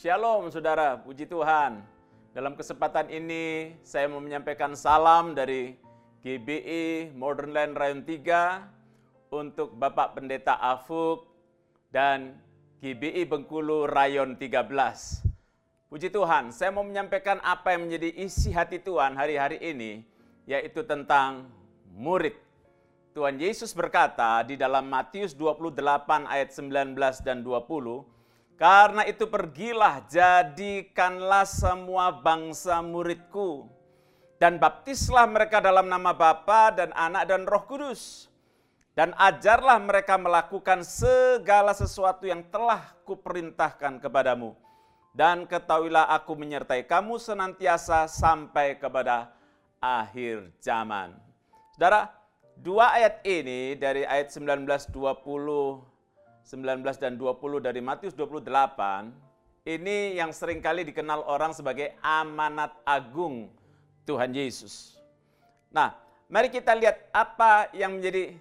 Shalom saudara, puji Tuhan. Dalam kesempatan ini saya mau menyampaikan salam dari GBI Modern Land Rayon 3 untuk Bapak Pendeta Afuk dan GBI Bengkulu Rayon 13. Puji Tuhan, saya mau menyampaikan apa yang menjadi isi hati Tuhan hari-hari ini, yaitu tentang murid. Tuhan Yesus berkata di dalam Matius 28 ayat 19 dan 20, karena itu pergilah jadikanlah semua bangsa muridku. Dan baptislah mereka dalam nama Bapa dan Anak dan Roh Kudus. Dan ajarlah mereka melakukan segala sesuatu yang telah kuperintahkan kepadamu. Dan ketahuilah aku menyertai kamu senantiasa sampai kepada akhir zaman. Saudara, dua ayat ini dari ayat 19 20 19 dan 20 dari Matius 28 ini yang sering kali dikenal orang sebagai amanat agung Tuhan Yesus. Nah, mari kita lihat apa yang menjadi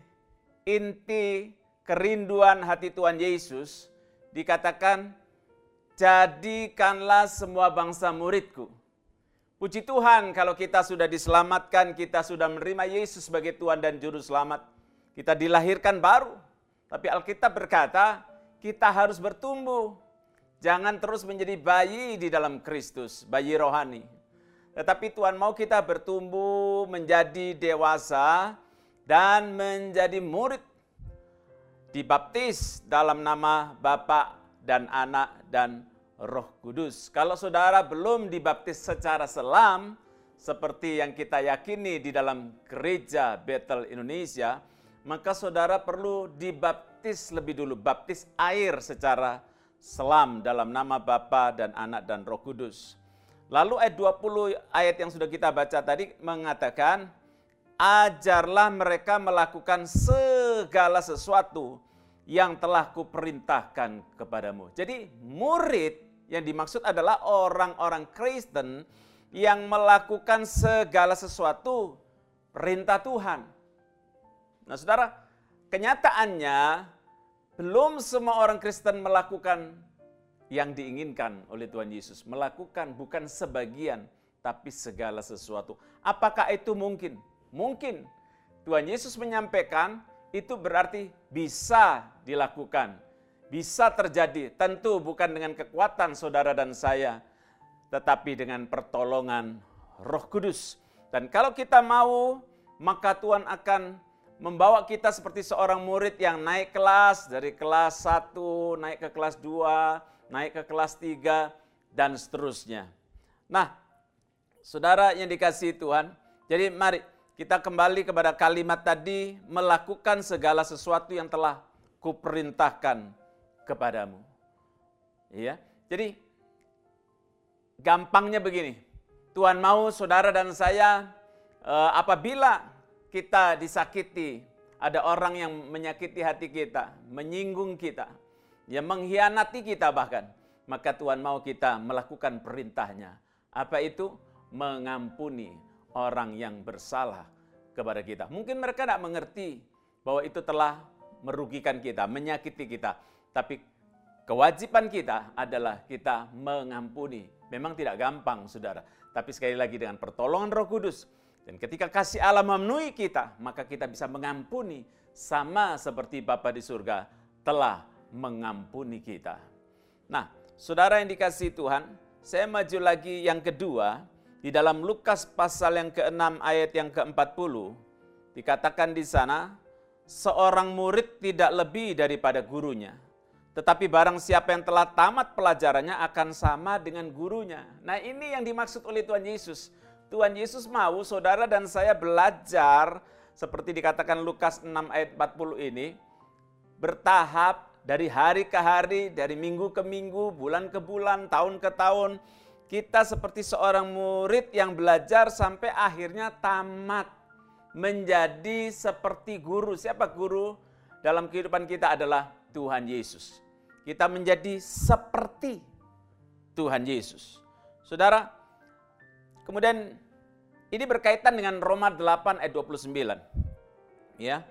inti kerinduan hati Tuhan Yesus dikatakan jadikanlah semua bangsa muridku. Puji Tuhan kalau kita sudah diselamatkan, kita sudah menerima Yesus sebagai Tuhan dan Juru Selamat. Kita dilahirkan baru. Tapi Alkitab berkata, kita harus bertumbuh. Jangan terus menjadi bayi di dalam Kristus, bayi rohani. Tetapi Tuhan mau kita bertumbuh menjadi dewasa dan menjadi murid. Dibaptis dalam nama Bapa dan Anak dan Roh Kudus. Kalau saudara belum dibaptis secara selam, seperti yang kita yakini di dalam gereja Bethel Indonesia, maka saudara perlu dibaptis lebih dulu, baptis air secara selam dalam nama Bapa dan Anak dan Roh Kudus. Lalu ayat 20 ayat yang sudah kita baca tadi mengatakan, ajarlah mereka melakukan segala sesuatu yang telah kuperintahkan kepadamu. Jadi murid yang dimaksud adalah orang-orang Kristen yang melakukan segala sesuatu perintah Tuhan. Nah, saudara, kenyataannya belum semua orang Kristen melakukan yang diinginkan oleh Tuhan Yesus. Melakukan bukan sebagian, tapi segala sesuatu. Apakah itu mungkin? Mungkin. Tuhan Yesus menyampaikan itu berarti bisa dilakukan bisa terjadi. Tentu bukan dengan kekuatan saudara dan saya, tetapi dengan pertolongan Roh Kudus. Dan kalau kita mau, maka Tuhan akan membawa kita seperti seorang murid yang naik kelas dari kelas 1, naik ke kelas 2, naik ke kelas 3 dan seterusnya. Nah, Saudara yang dikasih Tuhan, jadi mari kita kembali kepada kalimat tadi melakukan segala sesuatu yang telah kuperintahkan kepadamu. Iya. Jadi gampangnya begini. Tuhan mau saudara dan saya eh, apabila kita disakiti, ada orang yang menyakiti hati kita, menyinggung kita, yang mengkhianati kita bahkan, maka Tuhan mau kita melakukan perintahnya. Apa itu? Mengampuni orang yang bersalah kepada kita. Mungkin mereka tidak mengerti bahwa itu telah merugikan kita, menyakiti kita. Tapi kewajiban kita adalah kita mengampuni. Memang tidak gampang, saudara. Tapi sekali lagi dengan pertolongan roh kudus. Dan ketika kasih Allah memenuhi kita, maka kita bisa mengampuni. Sama seperti Bapa di surga telah mengampuni kita. Nah, saudara yang dikasih Tuhan, saya maju lagi yang kedua. Di dalam Lukas pasal yang ke-6 ayat yang ke-40, dikatakan di sana, seorang murid tidak lebih daripada gurunya tetapi barang siapa yang telah tamat pelajarannya akan sama dengan gurunya. Nah ini yang dimaksud oleh Tuhan Yesus. Tuhan Yesus mau saudara dan saya belajar seperti dikatakan Lukas 6 ayat 40 ini. Bertahap dari hari ke hari, dari minggu ke minggu, bulan ke bulan, tahun ke tahun. Kita seperti seorang murid yang belajar sampai akhirnya tamat. Menjadi seperti guru. Siapa guru? Dalam kehidupan kita adalah Tuhan Yesus kita menjadi seperti Tuhan Yesus. Saudara, kemudian ini berkaitan dengan Roma 8 ayat 29. Ya.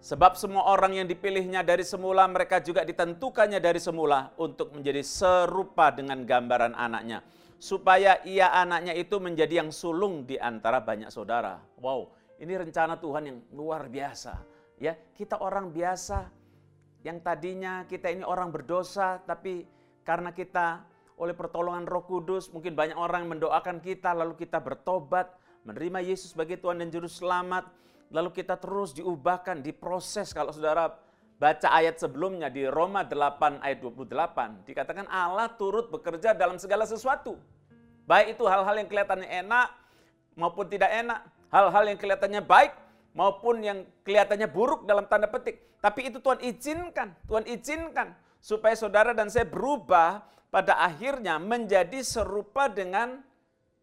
Sebab semua orang yang dipilihnya dari semula, mereka juga ditentukannya dari semula untuk menjadi serupa dengan gambaran anaknya. Supaya ia anaknya itu menjadi yang sulung di antara banyak saudara. Wow, ini rencana Tuhan yang luar biasa. Ya, kita orang biasa yang tadinya kita ini orang berdosa, tapi karena kita oleh pertolongan Roh Kudus, mungkin banyak orang mendoakan kita, lalu kita bertobat, menerima Yesus sebagai Tuhan dan Juru Selamat, lalu kita terus diubahkan, diproses. Kalau saudara baca ayat sebelumnya di Roma 8 ayat 28, dikatakan Allah turut bekerja dalam segala sesuatu. Baik itu hal-hal yang kelihatannya enak maupun tidak enak, hal-hal yang kelihatannya baik maupun yang kelihatannya buruk dalam tanda petik. Tapi itu Tuhan izinkan, Tuhan izinkan supaya saudara dan saya berubah pada akhirnya menjadi serupa dengan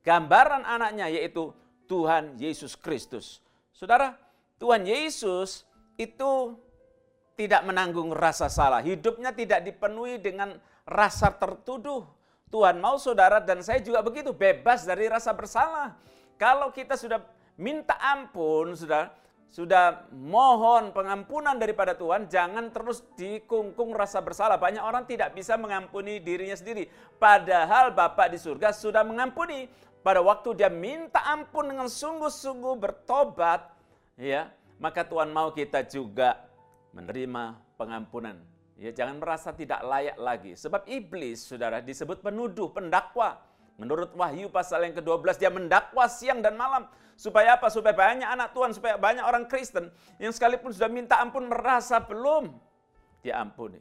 gambaran anaknya yaitu Tuhan Yesus Kristus. Saudara, Tuhan Yesus itu tidak menanggung rasa salah. Hidupnya tidak dipenuhi dengan rasa tertuduh. Tuhan mau saudara dan saya juga begitu, bebas dari rasa bersalah. Kalau kita sudah minta ampun, sudah sudah mohon pengampunan daripada Tuhan, jangan terus dikungkung rasa bersalah. Banyak orang tidak bisa mengampuni dirinya sendiri. Padahal Bapak di surga sudah mengampuni pada waktu dia minta ampun dengan sungguh-sungguh bertobat, ya, maka Tuhan mau kita juga menerima pengampunan. Ya, jangan merasa tidak layak lagi. Sebab iblis, saudara, disebut penuduh, pendakwa. Menurut Wahyu pasal yang ke-12, dia mendakwa siang dan malam. Supaya apa? Supaya banyak anak Tuhan, supaya banyak orang Kristen yang sekalipun sudah minta ampun merasa belum diampuni.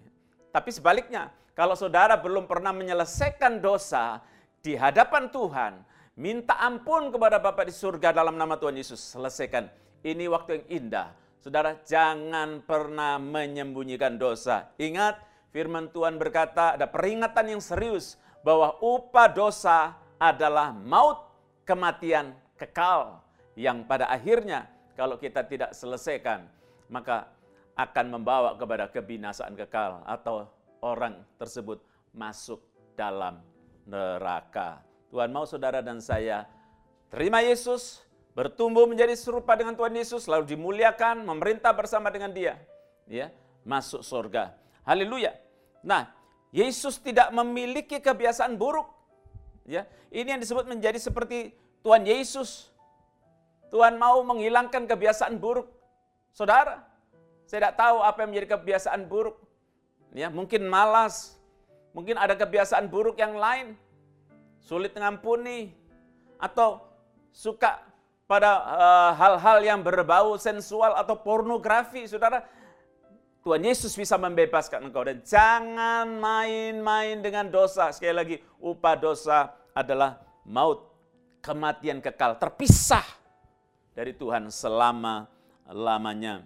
Tapi sebaliknya, kalau saudara belum pernah menyelesaikan dosa di hadapan Tuhan, Minta ampun kepada Bapa di surga dalam nama Tuhan Yesus. Selesaikan. Ini waktu yang indah. Saudara, jangan pernah menyembunyikan dosa. Ingat, firman Tuhan berkata, ada peringatan yang serius bahwa upah dosa adalah maut, kematian kekal. Yang pada akhirnya, kalau kita tidak selesaikan, maka akan membawa kepada kebinasaan kekal atau orang tersebut masuk dalam neraka. Tuhan mau saudara dan saya terima Yesus, bertumbuh menjadi serupa dengan Tuhan Yesus, lalu dimuliakan, memerintah bersama dengan dia. Ya, masuk surga. Haleluya. Nah, Yesus tidak memiliki kebiasaan buruk. Ya, ini yang disebut menjadi seperti Tuhan Yesus. Tuhan mau menghilangkan kebiasaan buruk. Saudara, saya tidak tahu apa yang menjadi kebiasaan buruk. Ya, mungkin malas, mungkin ada kebiasaan buruk yang lain sulit mengampuni, atau suka pada eh, hal-hal uh, yang berbau sensual atau pornografi, saudara, Tuhan Yesus bisa membebaskan engkau dan jangan main-main dengan dosa. Sekali lagi, upah dosa adalah maut, kematian kekal, terpisah dari Tuhan selama-lamanya.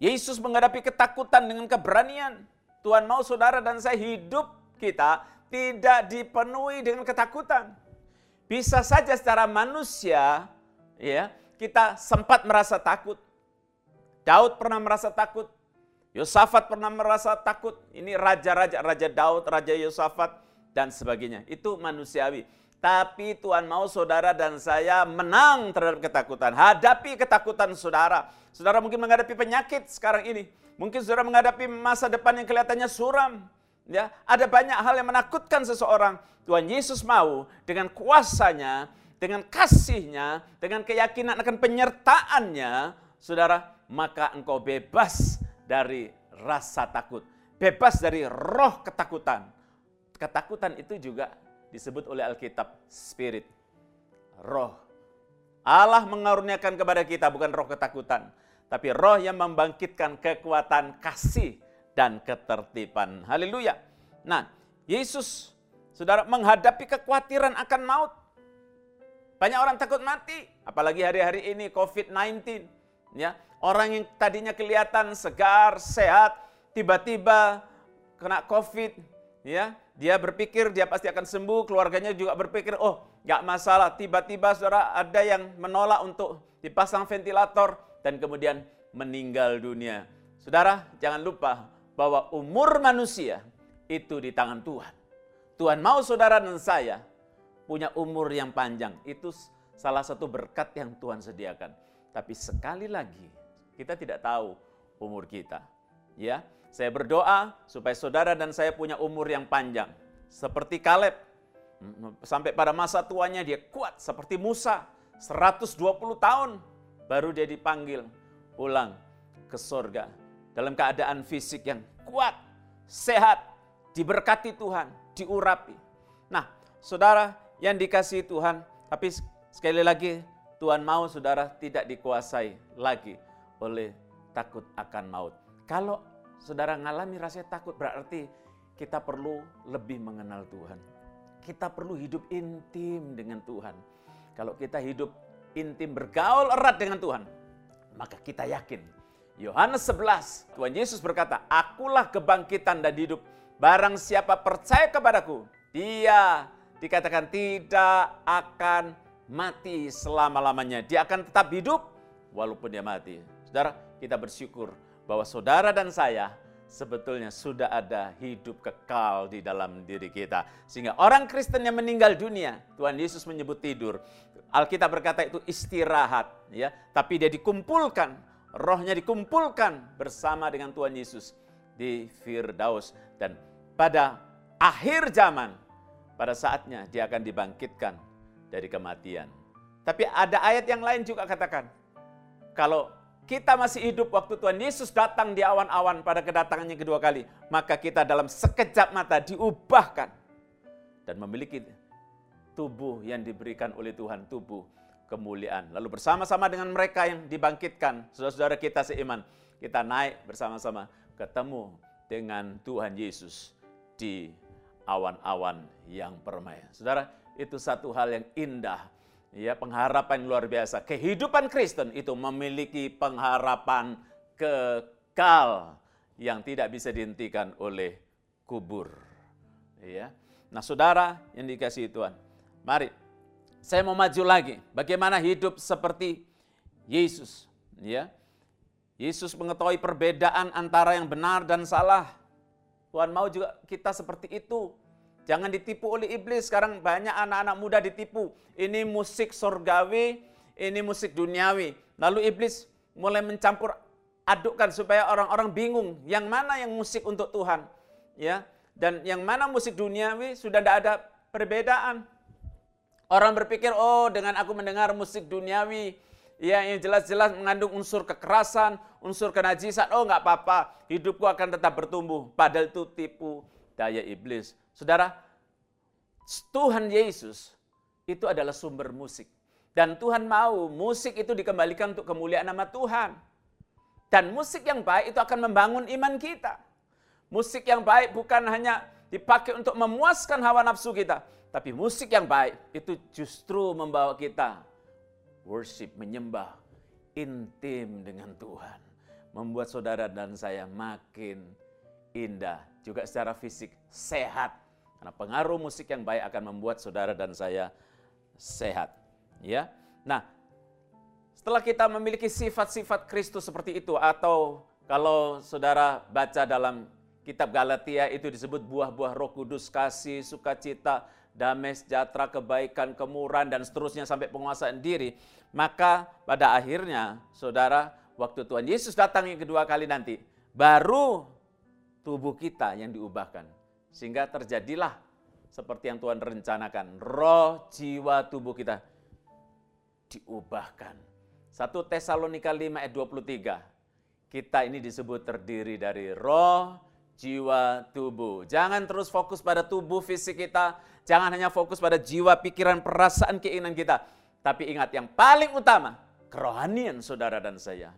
Yesus menghadapi ketakutan dengan keberanian. Tuhan mau saudara dan saya hidup kita tidak dipenuhi dengan ketakutan. Bisa saja secara manusia, ya, kita sempat merasa takut. Daud pernah merasa takut. Yosafat pernah merasa takut. Ini raja-raja, Raja Daud, Raja Yosafat, dan sebagainya. Itu manusiawi. Tapi Tuhan mau saudara dan saya menang terhadap ketakutan. Hadapi ketakutan saudara. Saudara mungkin menghadapi penyakit sekarang ini. Mungkin saudara menghadapi masa depan yang kelihatannya suram. Ya, ada banyak hal yang menakutkan seseorang. Tuhan Yesus mau dengan kuasanya, dengan kasihnya, dengan keyakinan akan penyertaannya, saudara, maka engkau bebas dari rasa takut. Bebas dari roh ketakutan. Ketakutan itu juga disebut oleh Alkitab spirit. Roh. Allah mengaruniakan kepada kita bukan roh ketakutan. Tapi roh yang membangkitkan kekuatan kasih dan ketertiban. Haleluya. Nah, Yesus Saudara menghadapi kekhawatiran akan maut. Banyak orang takut mati, apalagi hari-hari ini COVID-19. Ya, orang yang tadinya kelihatan segar, sehat, tiba-tiba kena COVID, ya, dia berpikir dia pasti akan sembuh, keluarganya juga berpikir, oh, nggak masalah. Tiba-tiba saudara ada yang menolak untuk dipasang ventilator dan kemudian meninggal dunia. Saudara, jangan lupa bahwa umur manusia itu di tangan Tuhan. Tuhan mau saudara dan saya punya umur yang panjang. Itu salah satu berkat yang Tuhan sediakan. Tapi sekali lagi, Kita tidak tahu umur kita. Ya, saya berdoa supaya saudara dan saya punya umur yang panjang. Seperti Kaleb, sampai pada masa tuanya dia kuat seperti Musa, 120 tahun baru dia dipanggil pulang ke sorga dalam keadaan fisik yang kuat, sehat, diberkati Tuhan, diurapi. Nah, saudara yang dikasih Tuhan, tapi sekali lagi Tuhan mau saudara tidak dikuasai lagi oleh takut akan maut. Kalau saudara ngalami rasa takut berarti kita perlu lebih mengenal Tuhan. Kita perlu hidup intim dengan Tuhan. Kalau kita hidup intim bergaul erat dengan Tuhan, maka kita yakin. Yohanes 11, Tuhan Yesus berkata, Akulah kebangkitan dan hidup. Barang siapa percaya kepadaku, dia dikatakan tidak akan mati selama-lamanya. Dia akan tetap hidup walaupun dia mati. Saudara, kita bersyukur bahwa saudara dan saya sebetulnya sudah ada hidup kekal di dalam diri kita. Sehingga orang Kristen yang meninggal dunia, Tuhan Yesus menyebut tidur. Alkitab berkata itu istirahat, ya. Tapi dia dikumpulkan, rohnya dikumpulkan bersama dengan Tuhan Yesus di Firdaus dan pada akhir zaman pada saatnya dia akan dibangkitkan dari kematian. Tapi ada ayat yang lain juga katakan, kalau kita masih hidup waktu Tuhan Yesus datang di awan-awan pada kedatangannya kedua kali, maka kita dalam sekejap mata diubahkan dan memiliki tubuh yang diberikan oleh Tuhan, tubuh kemuliaan. Lalu bersama-sama dengan mereka yang dibangkitkan, saudara-saudara kita seiman, kita naik bersama-sama ketemu dengan Tuhan Yesus di awan-awan yang permai. Saudara, itu satu hal yang indah, ya pengharapan luar biasa. Kehidupan Kristen itu memiliki pengharapan kekal yang tidak bisa dihentikan oleh kubur. Ya. Nah, saudara yang dikasih Tuhan, Mari, saya mau maju lagi. Bagaimana hidup seperti Yesus, ya? Yesus mengetahui perbedaan antara yang benar dan salah. Tuhan mau juga kita seperti itu. Jangan ditipu oleh iblis. Sekarang banyak anak-anak muda ditipu. Ini musik sorgawi, ini musik duniawi. Lalu iblis mulai mencampur adukkan supaya orang-orang bingung yang mana yang musik untuk Tuhan, ya. Dan yang mana musik duniawi sudah tidak ada perbedaan. Orang berpikir, oh dengan aku mendengar musik duniawi, ya yang jelas-jelas mengandung unsur kekerasan, unsur kenajisan, oh nggak apa-apa, hidupku akan tetap bertumbuh. Padahal itu tipu daya iblis. Saudara, Tuhan Yesus itu adalah sumber musik. Dan Tuhan mau musik itu dikembalikan untuk kemuliaan nama Tuhan. Dan musik yang baik itu akan membangun iman kita. Musik yang baik bukan hanya dipakai untuk memuaskan hawa nafsu kita, tapi musik yang baik itu justru membawa kita worship, menyembah intim dengan Tuhan. Membuat saudara dan saya makin indah. Juga secara fisik sehat. Karena pengaruh musik yang baik akan membuat saudara dan saya sehat. Ya, Nah, setelah kita memiliki sifat-sifat Kristus seperti itu atau kalau saudara baca dalam kitab Galatia itu disebut buah-buah Roh Kudus, kasih, sukacita, damai sejahtera, kebaikan, kemurahan, dan seterusnya sampai penguasaan diri, maka pada akhirnya, saudara, waktu Tuhan Yesus datang yang kedua kali nanti, baru tubuh kita yang diubahkan. Sehingga terjadilah seperti yang Tuhan rencanakan. Roh, jiwa, tubuh kita diubahkan. 1 Tesalonika 5 ayat 23. Kita ini disebut terdiri dari roh, jiwa, tubuh. Jangan terus fokus pada tubuh fisik kita, Jangan hanya fokus pada jiwa, pikiran, perasaan, keinginan kita. Tapi ingat yang paling utama, kerohanian saudara dan saya.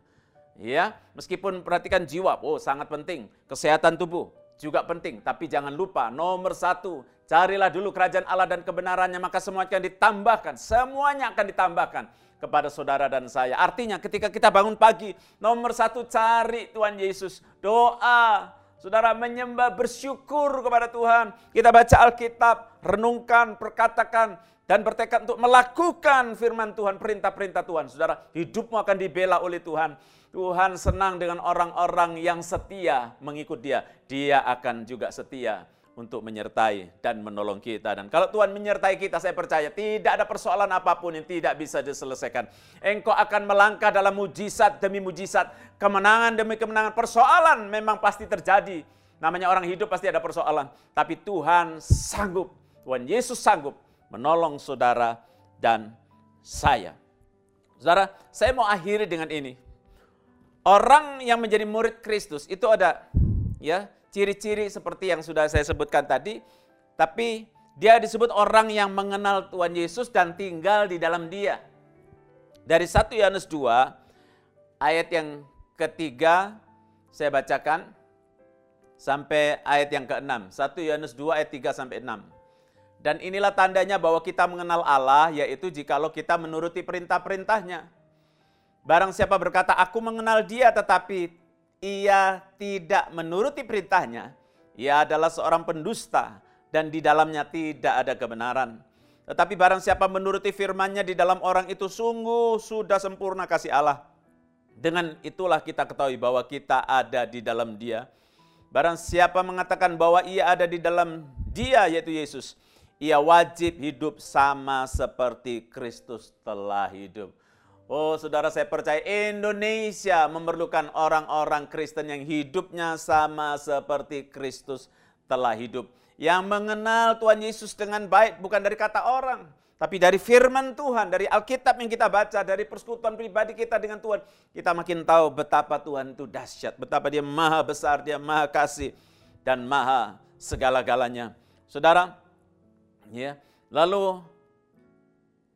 Ya, meskipun perhatikan jiwa, oh sangat penting. Kesehatan tubuh juga penting. Tapi jangan lupa nomor satu, carilah dulu kerajaan Allah dan kebenarannya, maka semuanya akan ditambahkan. Semuanya akan ditambahkan kepada saudara dan saya. Artinya ketika kita bangun pagi, nomor satu cari Tuhan Yesus. Doa, Saudara menyembah bersyukur kepada Tuhan. Kita baca Alkitab, renungkan, perkatakan, dan bertekad untuk melakukan firman Tuhan, perintah-perintah Tuhan. Saudara, hidupmu akan dibela oleh Tuhan. Tuhan senang dengan orang-orang yang setia mengikut dia. Dia akan juga setia untuk menyertai dan menolong kita. Dan kalau Tuhan menyertai kita, saya percaya tidak ada persoalan apa pun yang tidak bisa diselesaikan. Engkau akan melangkah dalam mujizat demi mujizat, kemenangan demi kemenangan. Persoalan memang pasti terjadi. Namanya orang hidup pasti ada persoalan. Tapi Tuhan sanggup, Tuhan Yesus sanggup menolong saudara dan saya. Saudara, saya mau akhiri dengan ini. Orang yang menjadi murid Kristus itu ada ya ciri-ciri seperti yang sudah saya sebutkan tadi, tapi dia disebut orang yang mengenal Tuhan Yesus dan tinggal di dalam dia. Dari 1 Yohanes 2, ayat yang ketiga, saya bacakan, sampai ayat yang ke-6. 1 Yohanes 2 ayat 3 sampai 6. Dan inilah tandanya bahwa kita mengenal Allah, yaitu jikalau kita menuruti perintah-perintahnya. Barang siapa berkata, aku mengenal dia tetapi ia tidak menuruti perintahnya, ia adalah seorang pendusta dan di dalamnya tidak ada kebenaran. Tetapi barang siapa menuruti firmannya di dalam orang itu sungguh sudah sempurna kasih Allah. Dengan itulah kita ketahui bahwa kita ada di dalam dia. Barang siapa mengatakan bahwa ia ada di dalam dia yaitu Yesus, ia wajib hidup sama seperti Kristus telah hidup. Oh saudara saya percaya Indonesia memerlukan orang-orang Kristen yang hidupnya sama seperti Kristus telah hidup. Yang mengenal Tuhan Yesus dengan baik bukan dari kata orang. Tapi dari firman Tuhan, dari Alkitab yang kita baca, dari persekutuan pribadi kita dengan Tuhan. Kita makin tahu betapa Tuhan itu dahsyat. Betapa dia maha besar, dia maha kasih. Dan maha segala-galanya. Saudara, ya lalu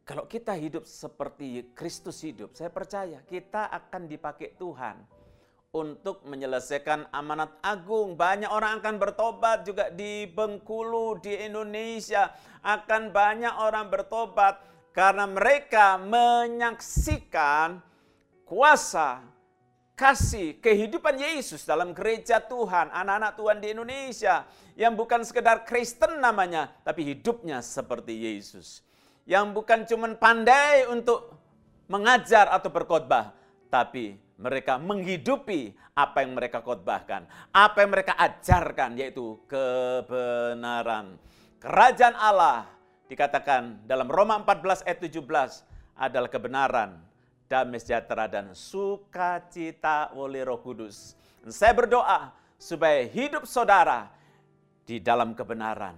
kalau kita hidup seperti Kristus hidup, saya percaya kita akan dipakai Tuhan untuk menyelesaikan amanat agung. Banyak orang akan bertobat juga di Bengkulu, di Indonesia. Akan banyak orang bertobat karena mereka menyaksikan kuasa, kasih, kehidupan Yesus dalam gereja Tuhan, anak-anak Tuhan di Indonesia. Yang bukan sekedar Kristen namanya, tapi hidupnya seperti Yesus yang bukan cuma pandai untuk mengajar atau berkhotbah, tapi mereka menghidupi apa yang mereka khotbahkan, apa yang mereka ajarkan yaitu kebenaran. Kerajaan Allah dikatakan dalam Roma 14 ayat 17 adalah kebenaran, damai sejahtera dan sukacita oleh Roh Kudus. Dan saya berdoa supaya hidup saudara di dalam kebenaran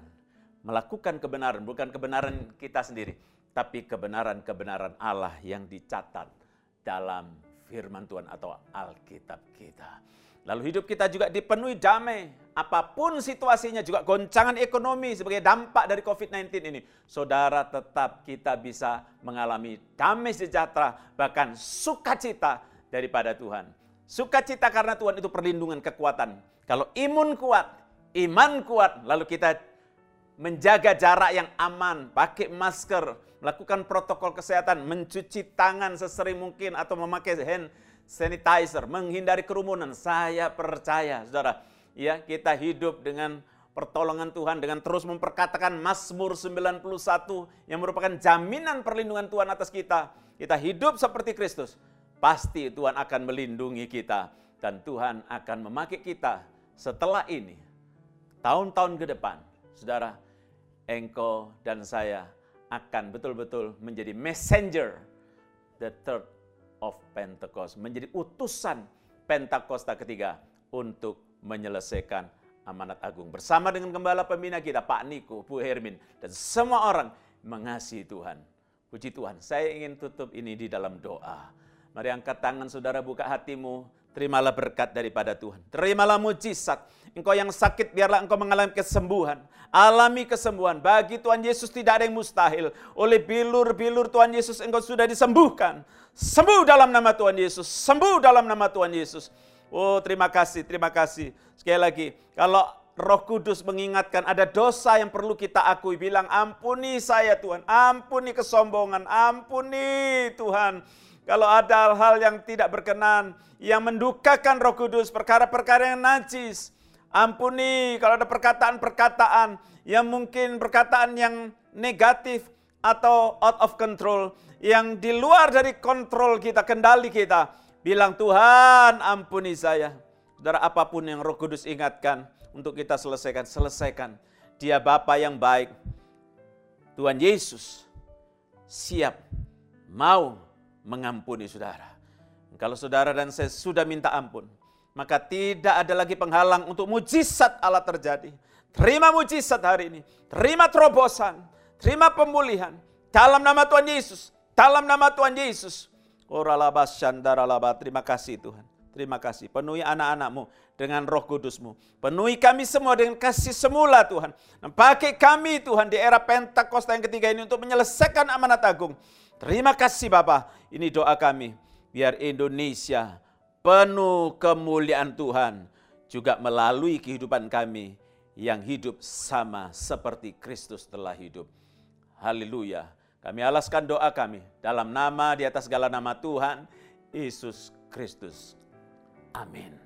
melakukan kebenaran, bukan kebenaran kita sendiri, tapi kebenaran-kebenaran Allah yang dicatat dalam firman Tuhan atau Alkitab kita. Lalu hidup kita juga dipenuhi damai. Apa pun situasinya juga goncangan ekonomi sebagai dampak dari COVID-19 ini. Saudara tetap kita bisa mengalami damai sejahtera, bahkan sukacita daripada Tuhan. Sukacita karena Tuhan itu perlindungan kekuatan. Kalau imun kuat, iman kuat, lalu kita menjaga jarak yang aman, pakai masker, melakukan protokol kesehatan, mencuci tangan sesering mungkin atau memakai hand sanitizer, menghindari kerumunan. Saya percaya, Saudara, ya, kita hidup dengan pertolongan Tuhan dengan terus memperkatakan Mazmur 91 yang merupakan jaminan perlindungan Tuhan atas kita. Kita hidup seperti Kristus. Pasti Tuhan akan melindungi kita dan Tuhan akan memakai kita setelah ini tahun-tahun ke depan. Saudara, engkau dan saya akan betul-betul menjadi messenger the third of Pentecost, menjadi utusan Pentakosta ketiga untuk menyelesaikan amanat agung. Bersama dengan gembala pembina kita, Pak Niko, Bu Hermin, dan semua orang mengasihi Tuhan. Puji Tuhan, saya ingin tutup ini di dalam doa. Mari angkat tangan saudara, buka hatimu, terimalah berkat daripada Tuhan. Terimalah mujizat, Engkau yang sakit, biarlah engkau mengalami kesembuhan. Alami kesembuhan. Bagi Tuhan Yesus tidak ada yang mustahil. Oleh bilur-bilur Tuhan Yesus engkau sudah disembuhkan. Sembuh dalam nama Tuhan Yesus. Sembuh dalam nama Tuhan Yesus. Oh terima kasih, terima kasih. Sekali lagi, kalau Roh Kudus mengingatkan ada dosa yang perlu kita akui. Bilang ampuni saya Tuhan, ampuni kesombongan, ampuni Tuhan. Kalau ada hal-hal yang tidak berkenan, yang mendukakan roh kudus, perkara-perkara yang najis, Ampuni kalau ada perkataan-perkataan yang mungkin perkataan yang negatif atau out of control, yang di luar dari kontrol kita, kendali kita. Bilang Tuhan ampuni saya. Saudara apa pun yang roh kudus ingatkan, untuk kita selesaikan. Selesaikan. Dia Bapa yang baik. Tuhan Yesus siap mau mengampuni saudara. Kalau saudara dan saya sudah minta ampun, maka tidak ada lagi penghalang untuk mujizat Allah terjadi. Terima mujizat hari ini, terima terobosan, terima pemulihan. Dalam nama Tuhan Yesus, dalam nama Tuhan Yesus. Oralabas shandaralaba, terima kasih Tuhan. Terima kasih. Penuhi anak-anakmu dengan roh kudusmu. Penuhi kami semua dengan kasih semula Tuhan. Dan pakai kami Tuhan di era Pentakosta yang ketiga ini untuk menyelesaikan amanat agung. Terima kasih Bapak. Ini doa kami. Biar Indonesia penuh kemuliaan Tuhan. Juga melalui kehidupan kami yang hidup sama seperti Kristus telah hidup. Haleluya. Kami alaskan doa kami dalam nama di atas segala nama Tuhan Yesus Kristus. Amin.